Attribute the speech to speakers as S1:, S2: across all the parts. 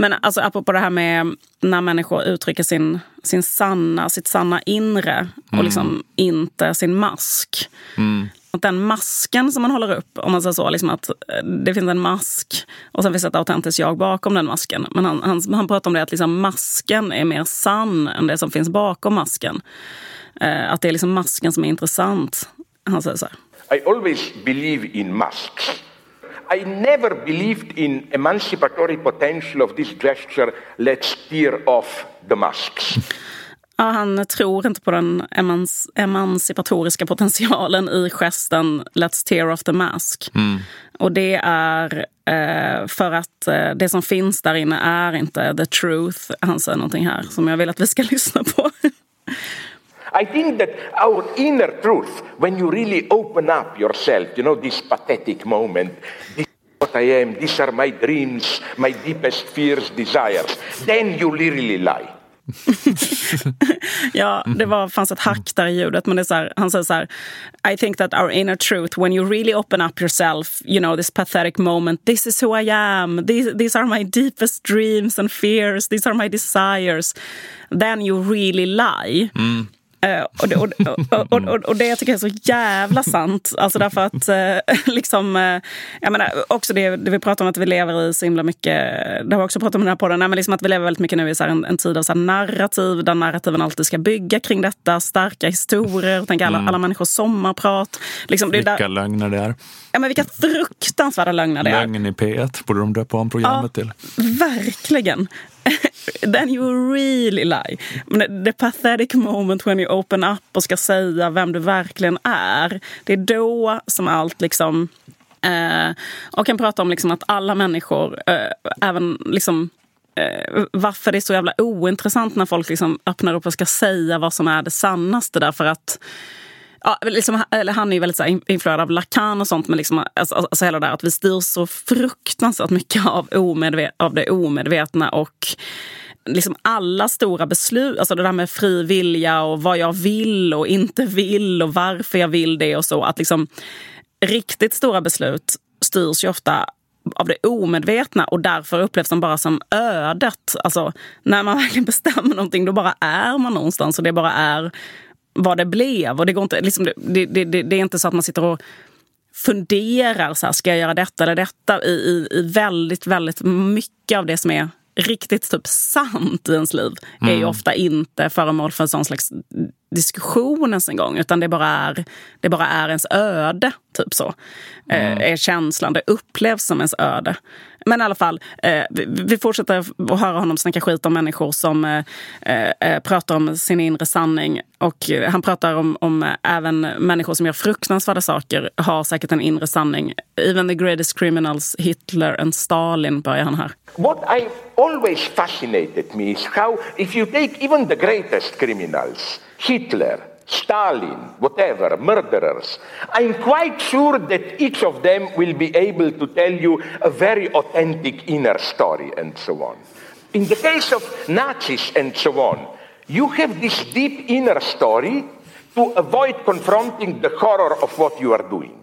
S1: Men alltså apropå det här med när människor uttrycker sin, sin sanna, sitt sanna inre och
S2: Mm.
S1: liksom inte sin mask. Att den masken som man håller upp, om man säger så, liksom att eh, det finns en mask och sen finns ett autentiskt jag bakom den masken. Men han, han, han pratar om det att liksom masken är mer sann än det som finns bakom masken. Eh, att det är liksom masken som är intressant. Han säger så här.
S3: I always believe in masks. I never believed in emancipatory potential of this gesture. Let's tear off the masks.
S1: Ja, han tror inte på den emans emancipatoriska potentialen i gesten Let's tear off the mask. Och det är eh, för att eh, det som finns där inne är inte the truth. Han säger någonting här som jag vill att vi ska lyssna på.
S3: I think that our inner truth, when you really open up yourself, you know, this pathetic moment, this is what I am, these are my dreams, my deepest fears, desires, then you really lie.
S1: Ja, det var, fanns ett hack där i ljudet. Men det är så här, han säger så här. I think that our inner truth, when you really open up yourself, you know, this pathetic moment, this is who I am, these, these are my deepest dreams and fears, these are my desires, then you really lie. Eh, och, det, och, och, och, det tycker jag är så jävla sant. Alltså därför att, eh, liksom, eh, jag menar, också det, det vi pratar om att vi lever i så himla mycket, det har vi också pratat om i den här podden, nej, men liksom att vi lever väldigt mycket nu i så en, en tid av så narrativ, där narrativen alltid ska bygga kring detta, starka historier, tänk alla, alla människors sommarprat. Liksom,
S2: Vilka
S1: där,
S2: lögner det är.
S1: ja, men vilka fruktansvärda lögner det är.
S2: Lögn i P1 borde de döpa om programmet till.
S1: Verkligen. Then you really lie. The pathetic moment when you open up och ska säga vem du verkligen är. Det är då som allt liksom... Eh, och kan prata om liksom att alla människor, eh, även liksom eh, varför det är så jävla ointressant när folk liksom öppnar upp och ska säga vad som är det sannaste. Därför att Ja, liksom, eller han är ju väldigt så här, influerad av Lacan och sånt. Men liksom, alltså, alltså hela det där att vi styrs så fruktansvärt mycket av, omedvet, av det omedvetna. Och liksom alla stora beslut, alltså det där med fri vilja och vad jag vill och inte vill och varför jag vill det och så. Att liksom riktigt stora beslut styrs ju ofta av det omedvetna och därför upplevs de bara som ödet. Alltså, när man verkligen bestämmer någonting då bara är man någonstans och det bara är vad det blev. Och det, går inte, liksom, det, det, det, det är inte så att man sitter och funderar, så här, ska jag göra detta eller detta? I, i, i väldigt, väldigt mycket av det som är riktigt typ sant i ens liv är ju ofta inte föremål för en sån slags diskussion ens en gång. Utan det bara är, det bara är ens öde, typ så. Eh, är känslan, det upplevs som ens öde. Men i alla fall, eh, vi, vi fortsätter att höra honom snacka skit om människor som eh, eh, pratar om sin inre sanning. Och eh, han pratar om, om eh, även människor som gör fruktansvärda saker har säkert en inre sanning. Even the greatest criminals, Hitler and Stalin, börjar han här.
S3: What I always fascinated me is how, if you take even the greatest criminals, Hitler, Stalin, whatever, murderers, I'm quite sure that each of them will be able to tell you a very authentic inner story and so on. In the case of Nazis and so on, you have this deep inner story to avoid confronting the horror of what you are doing.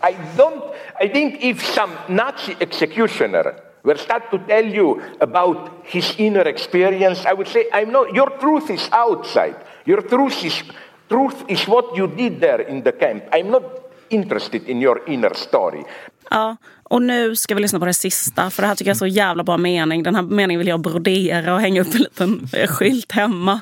S3: I don't. I think if some Nazi executioner were start to tell you about his inner experience, I would say, "I'm not. Your truth is outside. Your truth is truth is what you did there in the camp. I'm not interested in your inner story."
S1: Ja, och nu ska vi lyssna på det sista, för det här tycker jag är så jävla bra mening. Den här meningen vill jag brodera och hänga upp en liten eh, skylt hemma.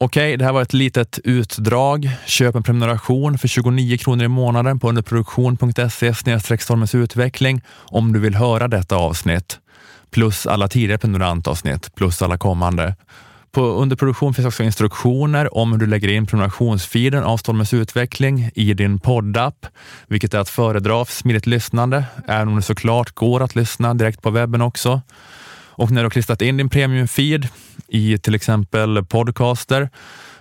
S2: Okej, det här var ett litet utdrag. Köp en prenumeration för 29 kronor i månaden på underproduktion.se stormens utveckling om du vill höra detta avsnitt. Plus alla tidigare prenumerantavsnitt, plus alla kommande. På underproduktion finns också instruktioner om hur du lägger in prenumerationsfeeden av Stormens utveckling i din poddapp, vilket är att föredra för smidigt lyssnande, även om det såklart går att lyssna direkt på webben också. Och när du har klistrat in din premiumfeed i till exempel podcaster,